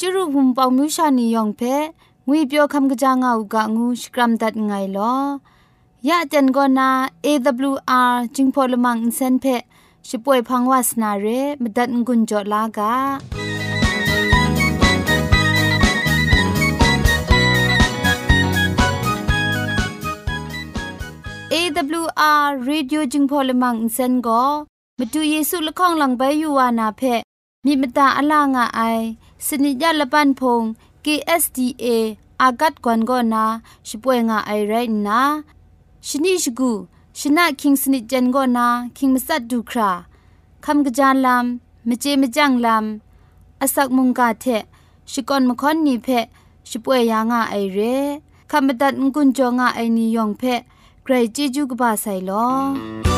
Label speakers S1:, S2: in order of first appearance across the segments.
S1: จุรุภุมปองมิวชานียองเพงวยเปียวคำกะจางอูกะงูสกรัมดัดไงลอยะจันกอนา AWR จิงพอลมังอินเซนเพช่วยพังวาสนาเรมดัดงุนจอลากา AWR Radio จึงพอลมังอินเซนก็มาดูเยซูละข้องหลังใบยูวานาเพมีมตาอลางอไอ สนิยาละปันพง KSDA อากัดกวนก็นาช่วยงาไอไรนะชนิชกูชนะคิงสนิจันก็นาคิงมัสัดดูคราคำกระจานลำมเจมจังลำอาศักมุงกาเทชิกอนมคอนนีเพช่วยยางาไอเรคำบัดงกุนจงาไอนิยองเพใครจีจูกบาไซลอ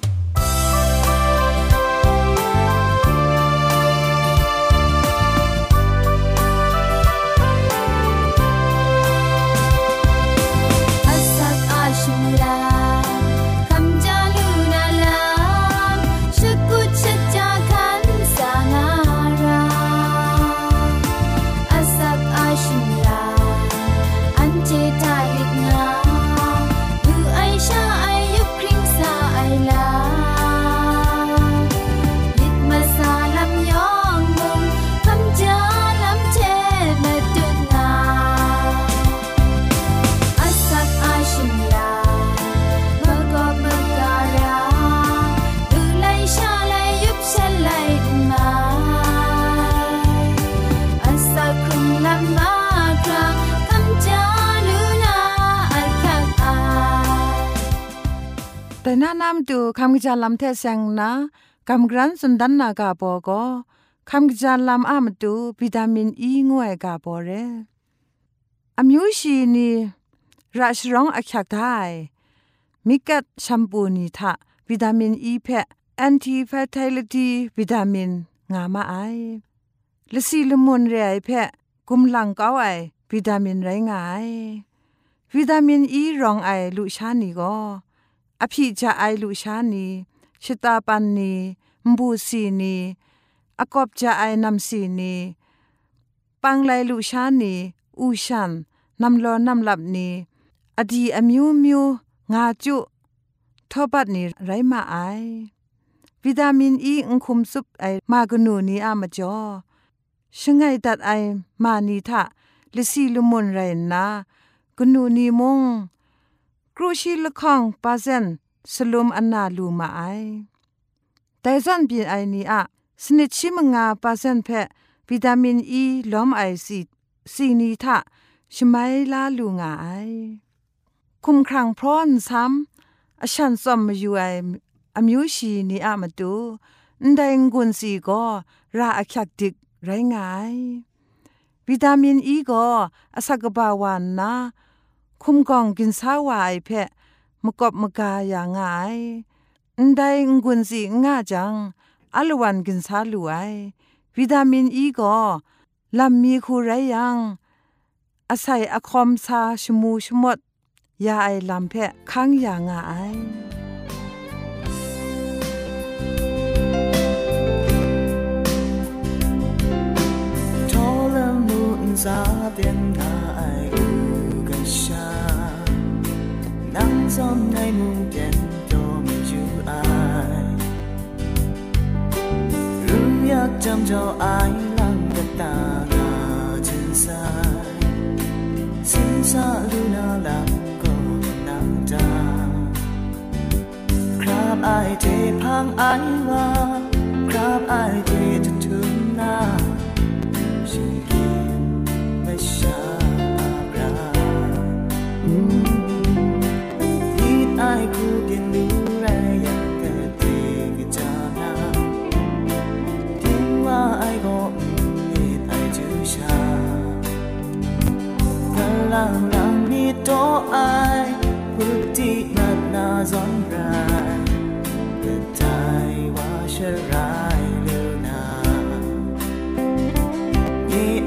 S2: คำกจาลำเทเซงนะคำกรันสุนดันนากาโปก็คำกจาลำอามตูวิตามินอีงวยกาโปเรอามิวชีนีราชร้องอักขักไทยมิกัดแชมพูนีทะวิตามินอีเพะแอนตี้แฟตไลิตี้วิตามินงามาไอละสีลมุนเรไอเพะกุมหลังเก้าไอวิตามินไรงายวิตามินอีรองไอลุชานีก็ อภิจาไอลุชานีชิตาปันนีมบูสีนีอากอบจาไอนำสีนีปังไลลุชานีอูชันนำลอนำหลับนีอดีอมิวมิวงาจุทอบัดนีไรมาไอวิตามินอีอุคุมซุปไอมากนูนีอามาจอชงไงตัดไอมานีทะลิซีลุมุนไรนะกนูนีมง ครูชีละข้องปาเซนสลุมอันนาลูมาไอแต่ซันปีไอนี้อะสนิชิมงาปาเซนเพวิตามินอีล้อมไอซีซีนีทะชมัยลาลูงาไอคุมครังพร้อนซ้ำอฉันซอมมาอยู่ไออมิวชีนีอะมาดูไดงกุนสีก็ราอคักดิกไรงายวิตามินอีก็อสักบาวันนะ คุมกองกินสาวายเพะมกบมกาอย่างง่ายได้งุนสีง่าจังอัลวันกินสาลูไอวิตามินอีก็ลำมีคูไรยังอาศัยอคอมซาชมูชมดยาไอลำเพะค้างอย่างง่าย
S3: ซาเตียนกาย เท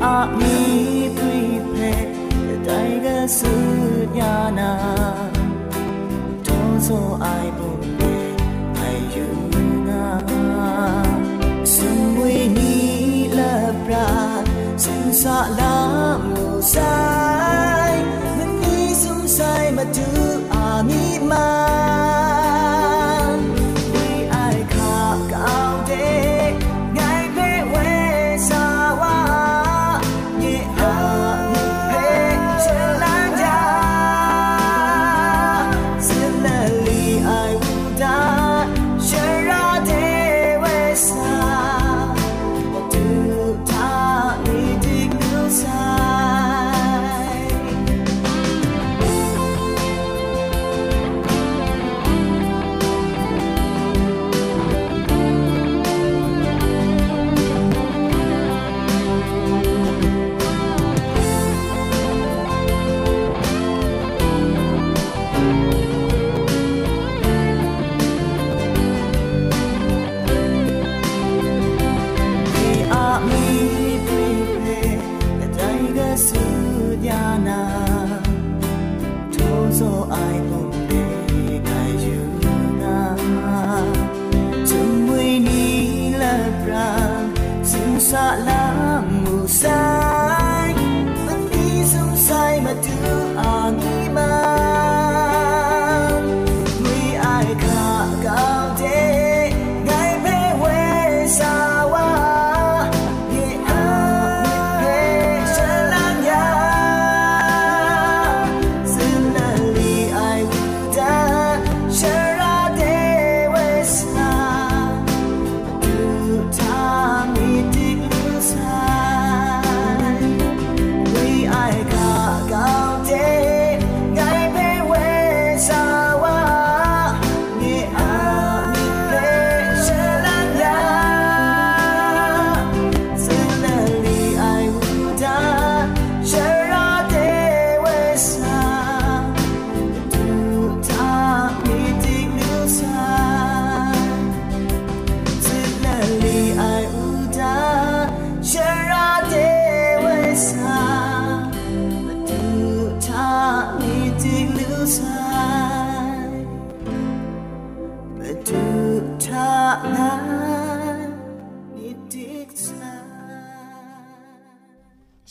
S3: 阿弥推佩带个苏亚那，多做爱不灭，爱有那，身为你了吧，身上。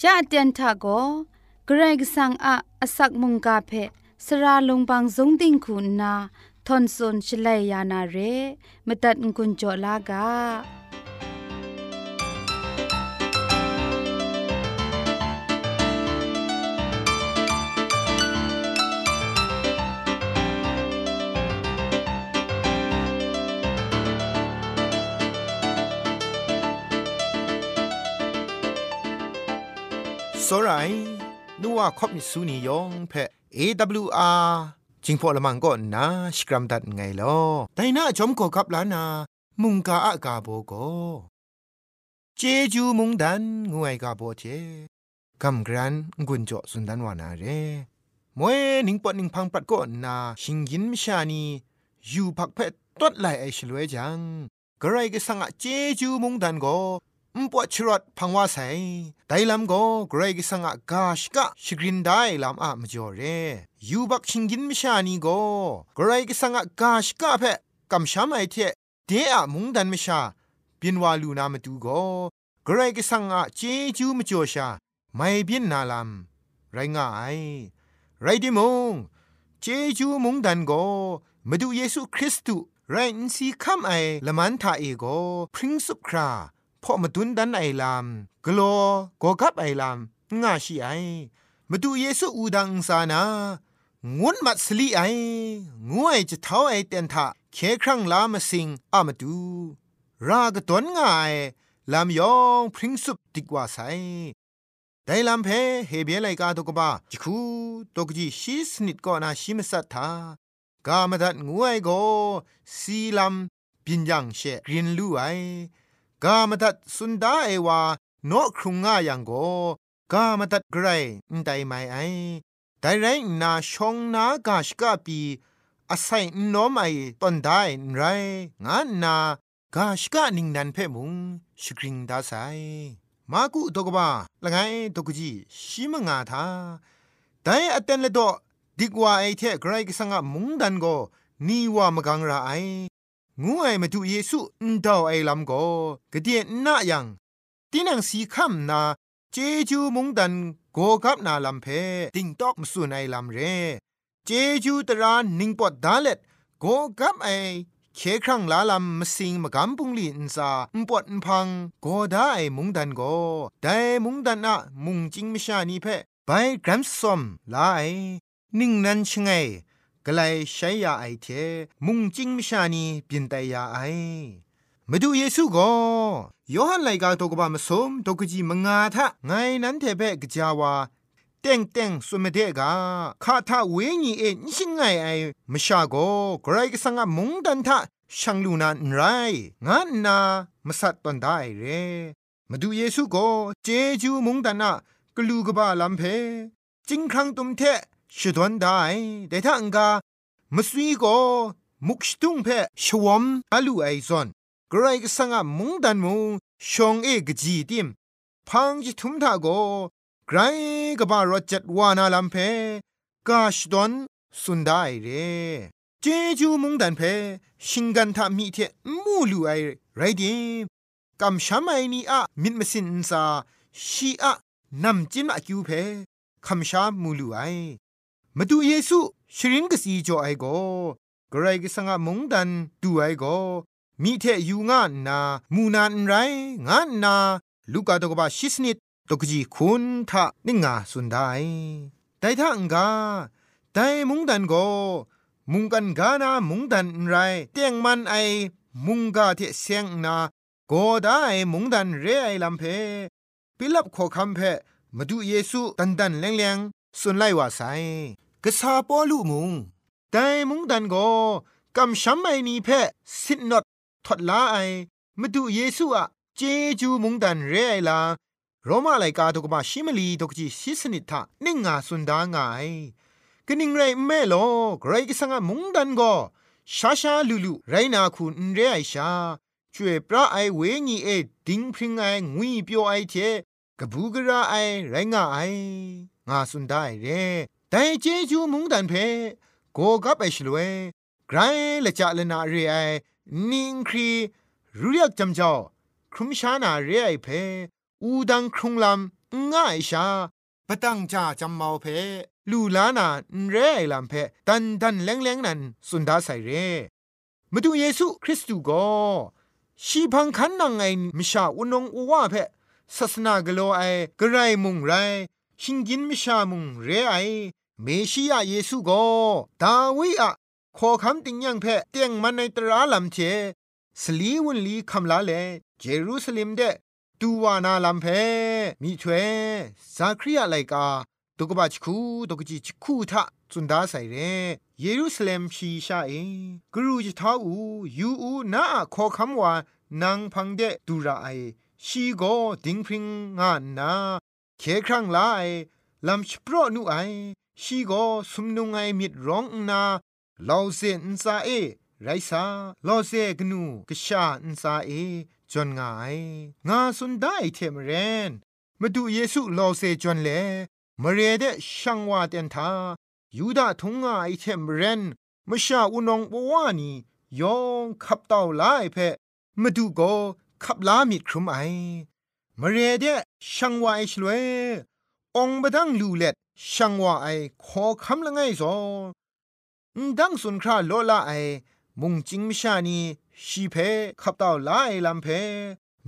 S3: ยาเตี
S1: ยนทาโกเกรกสังอาอสักมุงกาเพสระลงบางสงติงคุณนาทอนซนชลัยยานาเรมตัดกุญจลากา
S4: อไรนัวคบมิสุนียองเพ่ AWR จิงพอละมังก็นาสกรัมดัดไงลอแต่น่าชมก็ขับล้านนา มุงกาอากาโบก็เจจูมุงดันงวยกาโบเจกำกรันกุญจสุนดันวานาเรมวยนิงปอนิงพังปัดก็นาชิงยินมชานีอยู่พักเพ่ตดไหลไอชลวยจังกระไรก็สังอะเจจูมุงดันก็ อุปวดชรดพังว่าใส่ไดลำก็เกรกสังกกาชกะชกรินได้ลำอะมจ่อเรยูบักชิงกินมิชานีก็เกรกสังกกาชกะเพกำช้ำไอเทเดอะมุงดันมิชาเปียนวาลูนามาดูก็เกรกสังกเจจูมจ่อชาไม่เปียนนาลำไรง่ายไรดิมงเจจูมุงดันก็มาดูเยซูคริสต์ไรนซีคัมไอละมันทาเอโกพริ้งสุครา พ่อมาดุนดันไอลามกลัวก็กับไอลามง่าชีไอมาดูเยซูอูดังสานางวนมัดสลีไองวยจะเท้าไอเตียนทะเคครั้งลามาสิงอามาดู รากตนง่ายลามยองพริ้งสุบติกว่าไซแต่ลำเพเฮเบียไลกาตกบ้าจิคูตกจีชีสนิดก็นาชิมสัทธากามดัดงวยโกสีลำปินยังเชกรินลู่ไอ กามดัดสุนดาเอวาโนครุงง่ายังโกกามตัดไกรนไดไม่ไอแต่ไรนาชงนากาชกาปีอาศัยนอมไอตอนได้ไรงานนากาชกานิงนันเพ่มุงสกริงดาไซมากุตกบาละไงตกจีชิมงาทาแต่อเตนเลดดิกว่าไอเทไกรกสังะมุงดันโกนีว่ามกังราไอ งูไอมาดูเยซูอุนดาวไอลำโกกะเดียน่ายังตีนังสีคำนาเจจูมุงดันโกกับนาลำเพติงตอกมสุนไอลำเร เจจูตรานิงปอดดาเล็ดโกกับไอเคครั้งลาลำมสิงมกำปุงลีนซาอุปดพังโกได้มุงดันโกได้มุงดันอะมุงจิงมิชานีเพไปกรัมซอมลาไอนิ่งนันชงไง กลายใช้ยาไอเทมุงจิงมิชานีเปลี่ยนแต่ยาไอมาดูเยซูก็ยอหันไลกาตกบามสมตกจีมงาทะไงนั้นเทเปกจาวาเต็งเต็งสุมเดกาคาทาเวญีเอ็นชิงไงไอมชาโกไกรกสังมุงดันทะช่างลูนานไรงั้นนามสัตตันได้เรมาดูเยซูก็เจจูมุงดันนะกลูกบาลัมเพจิงครั้งตุมเท ชุดวนได้แต่ถ้าอังกามสวีก็มุกชตุงเพชวมอาลูไอซอนกรกสังะมุงดันมุงชงเอกจีติมพังจิทุมทาโกไกรกบารจัดวานาลัมเพกาชดอนสุนได้เรเจจูมุงดันเพชิงกันทามีเทมูลูไอไรดิมกำช้ำไอนีอะมิดมสินซาชีอะนำจิมอะคิวเพคำชามูลูไอ มาดูเยซูชรินกสีจ่อไอโกกรกสังมงดันดูไอโกมีเทยูงานนามูนานไรงานนาลูกาตกบาชิสนิดตกจีคุณทะนิงาสุนได้แต่ถ้าอังกาแต่มุงดันโกมุงกันกานามุงดันไรเตียงมันไอมุงกาเทเสียงนาโกได้มุงดันเรไอลำเพปิลับขอคำเพมาดูเยซูตันตันแรงแรงสุนไลว่าไซ กษาปอลูมุงแต่มุงดันโกกำช้ำไอนีเพสินนดทดลาไอมาดูเยซูอะเจจูมุงดันเรไอลาโรมาไลกาตกมาชิมลีตกจีซิสนิทะนิ่งาสุนดางายกนิ่งไรแม่โลไกรกิสังมุงดันก็ชาชาลูลูไรนาคุณเรไอชาช่วยพระไอเวงีเอดิงพริงไองุยเปียวไอเทกบูกระไอไรงาไองาสุนได้เร แต่เจจูมุงดันเพโกกับไอชลวยไกรละจะละนาเรไอนิงครีรู้ยักจำเจ้าครุมชานาเรไอเพอูดังครุงลำง่ายชาปะตังจาจำเมาเพลูลานาเรไอลำเพตันตันแรงแรงนั้นสุนดาใส่เรมาดูเยซูคริสต์ก็ชีพังคันนังไงมิชาอุนงอว่าเพศาสนากโลไอกระไรมุงไรชิงกินมิชามุงเรไอ เมชิยาเยซูก็ดาวิอะขอคำติงยังเพเตียงมันในตราลำเชสลีวุนลีคำลาเลเจรูซาเล็มเดตูวานาลำเพมีถวยซาคริยาไลกาตุกบะชคูตุกจิชคูทะจุนดาใส่เรเยรูซาเล็มชีชาเอกรูจิท้าอูยูอูนาขอคำว่านางพังเดดูราไอชีโกดิงพริงงานนาเคครั้งลาไอลำชโปรนูไอ ชีโกสุมนุงไอมิดร้องนาลาเซนซาเอไรซาลอเซกนูกชาอินซาเอจนงายงาสุนได้เทมเรนมาดูเยซูลอเซจนเลมเรเดช่างว่าเตนทายูดาทงงาไอเทมเรนมาชาอุนองปวานียองขับเต่าลายเพมาดูโกขับลามิดครุมไอมเรเดช่างว่าไอชลวยองบดังลูเล็ด ช่างว่าไอขอคำละไงซอดังสุนคราโลละไอ มุงจิงมิชานีชีเพขับเต่าลาไอลำเพ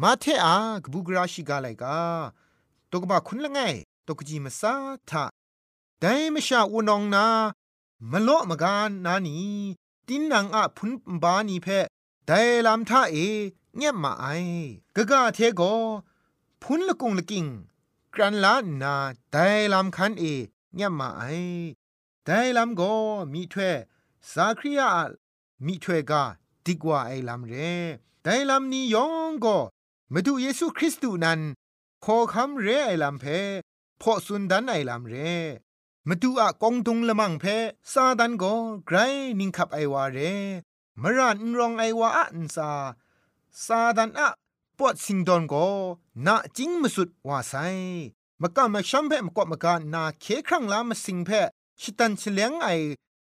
S4: มาเทอากบุกราชิกาไลกาตกบะคุณละไงตกจีมาซาทะแต่ไม่ชาอุนองนามะโลมะกานนานีตินนังอะพุนบานีเพแต่ลำท่าเอเงียบมาไอกะกะเทโกพุนละกุงละกิง กรันลานาแต่ลำคันเอเงียมาไอแต่ลำโกมีถ้วยสาคริยามีถ้วยกาดีกว่าไอลำเรแต่ลำนี้ยองก็มาดูเยซูคริสต์นั้นขอคำเรไอลำเพพอสุนดันไอลามเรมาดูอะกองตุงละมังเพซาดันก็ไกรนิงขับไอวาเรมรันรองไอวาอันซาซาดันอะ ปวดสิงดอนก็นาจิงมสุดว่าไซมกะมาชัมเพมกอมกะนาเคครั้งลามาสิงเพชิตันเฉลียงไอ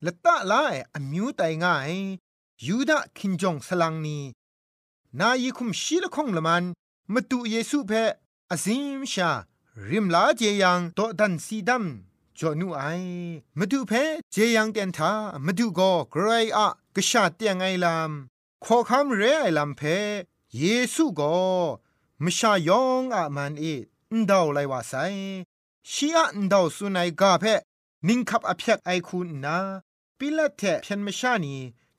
S4: ละตะลาไออมิวไตง่ายยูดาคินจงสลังนีนายิคุมชีละคงละมันมาดูเยซูเพอาซิมชา ริมลาเจยังโตดันซีดัมจอนูไอมาดูเพเจยังเตียนทามาดูก็ไกรอะกะชาเตียงไอลามขอคำเรไอลามเพ เยซูก็มชายองอะมันเออนดาวไลว่าไซชีอะนดาวสุนัยกาเพนิงคับอภิยกไอคุณนาปิละเทเพียนมชานี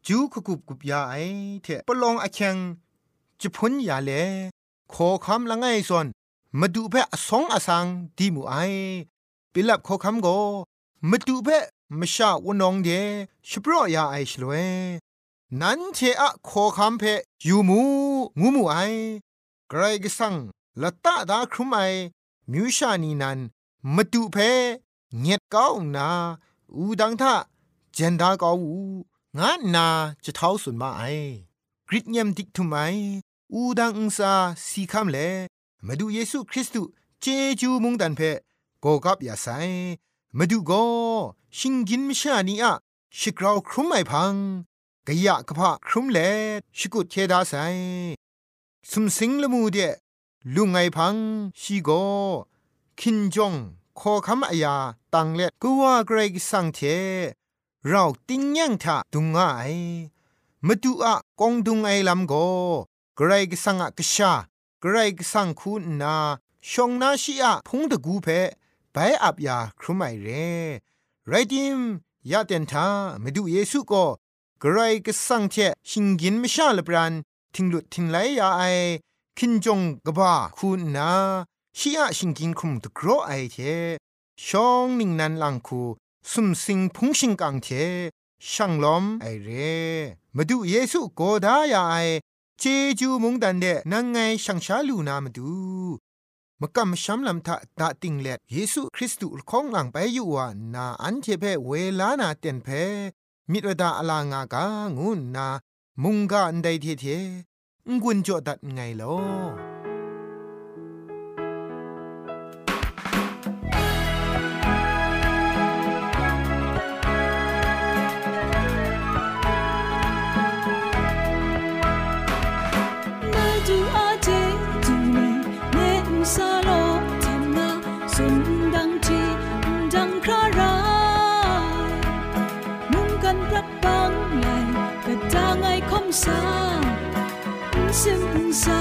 S4: จูคุกุบกุบยาไอเทปลองอเชงจะพ้นยาเลขอคำละไงส่วนมาดูเพอสองอสังดีมูไอปิลับขอคำโกมาดูเพมชาวนองเดชโปรยาไอชลเว นั้นเทอะขอคำเพยูมูงูมูไอไกรกสังละตาดาครุมไอมิวชานีนันมาดูเพเงียดก้าวนา อูดังทะเจนดาก้าวูงานนาจะเท้าสุนมาไอกริดเยมดิกทุไมอูดังอุซาสีคำเลมาดูเยซูคริสต์เจจูมุงดันเพโกกับยาไซมาดูโกชิงกินมิชานีอะชิกราวครุมไอพัง กะยะกะพะครุมเลชิกุเทดาไซสุมสิงละมูเดลุงไอพังชีโกคินจงขอคำอายาตังเล็ดก็ว่าเกรกสังเทเราติ้งยังทะดุงไอมาดูอะกองดุงไอลำโกเกรกสังอะกชาเกรกสังคุณนาชงนาชีอะพงตะกูเพไปอับยาครุไมเรไรดิมยาเตนทามาดูเยซูก็ กรก็สั่งเทชิงกินไม่ชาลบรันทิงหลุดทิงไหลยาไอคินจงกบ้าคุณนาชีอะชิงกินคุมตะกรอไอเทชองนิงนันลังคูสุมสิงพุงชิงกังเทช่างลอมไอเรมาดูเยซูโกดายาไอเจจูมุงดันเดนังไงช่างชาลูนามาดูมกำช้ำลำทะตาติงเล็ดเยซูคริสต์ของหลังไปอยู่ว่านาอันเทเพเวลานาเต็นเพ มิดวดาอลางากางุนนา มุงกาอันใดเทเทงุนจอดัดไงลอ
S5: 不声
S1: 不响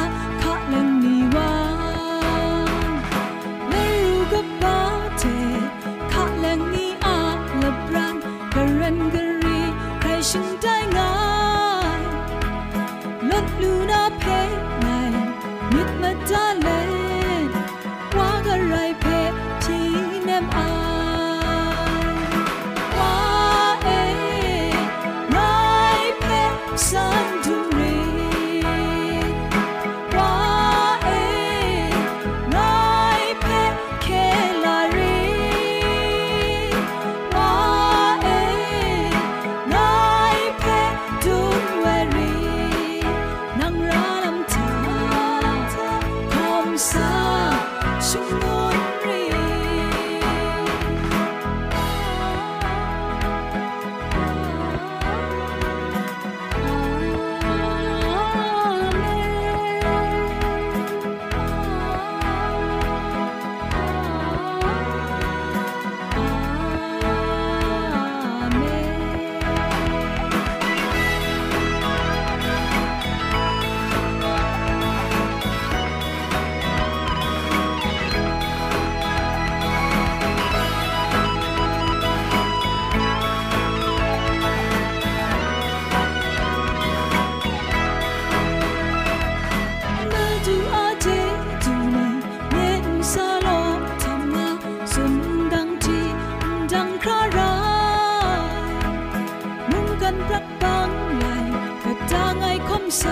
S1: 想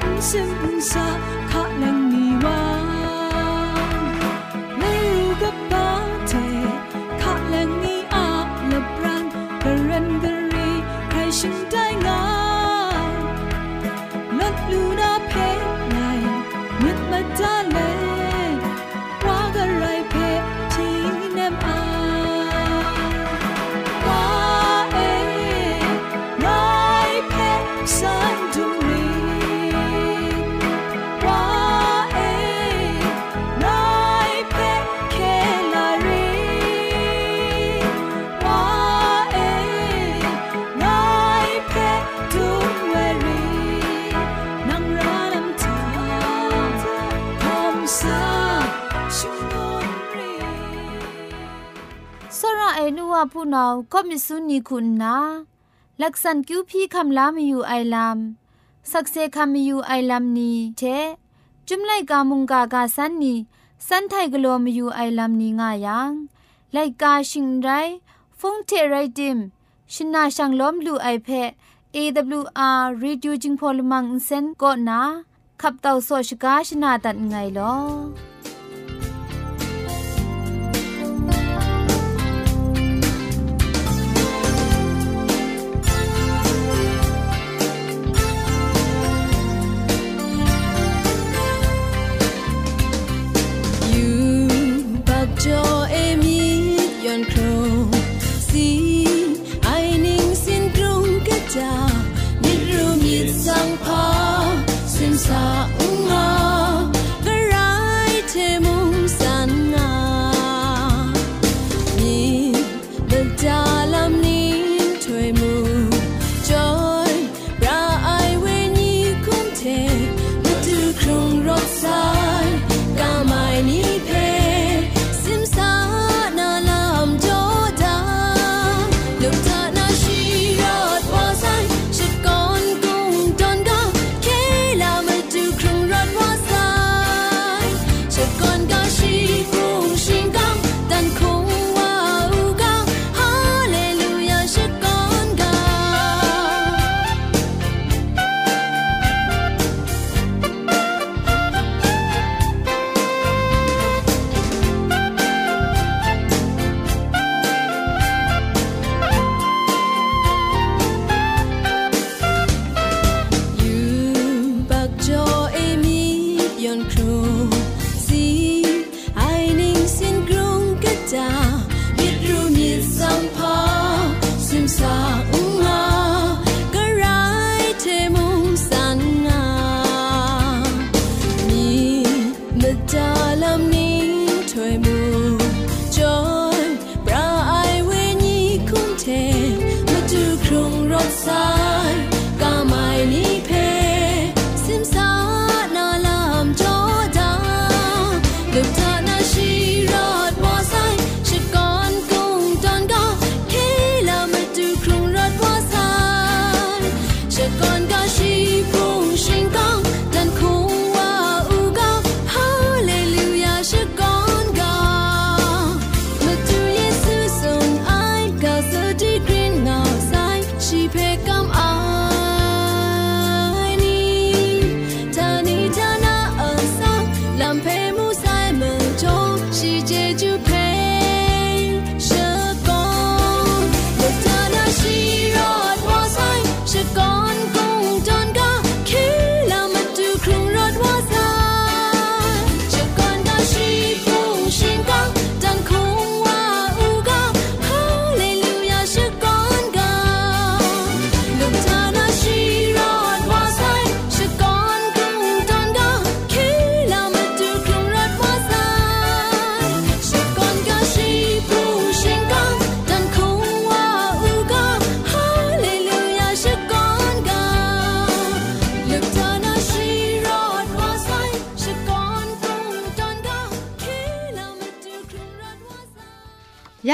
S1: 不声不响 ผู้นาก็มิสุนีคุณนาลักษันคิวพี่คำลามอยู่ไอลามสักเซคำอยู่ไอลามนี้เชจุมไลกามุงกากาสันนีสันไทกลัวมอยู่ไอลามนี้ง่ายังไลกาชิงไรฟงเทไรดิมชินาชังล้อมลูไอเพะ AWR Reducing Polymer Insen ก็นาขับเต่าโซชกาชนาตัดไงลอ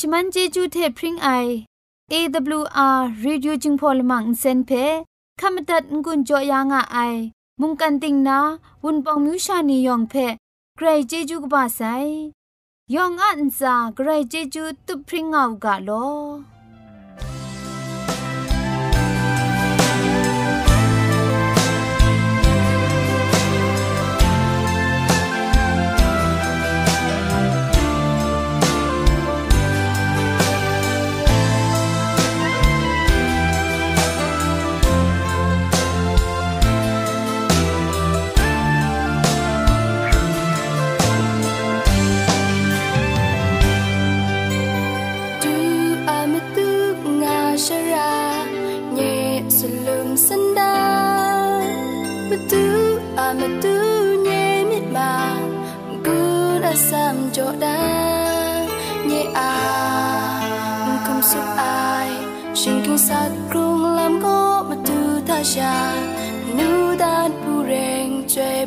S1: ชมันเจจูเทพริงไอ AWR Reducing Polymer เซนเพขมตัดงุนจอยางอ้ายมุงกันติงนาวุนปองมิวชานียองเพใครเจจูกบาไซยองอันซาใครเจจูตุพริงเอากาโล
S6: metunya mitbang guna sam joda nye a kum sup ai shinking sat làm lam mà metu tha sha nu đan pu reng chue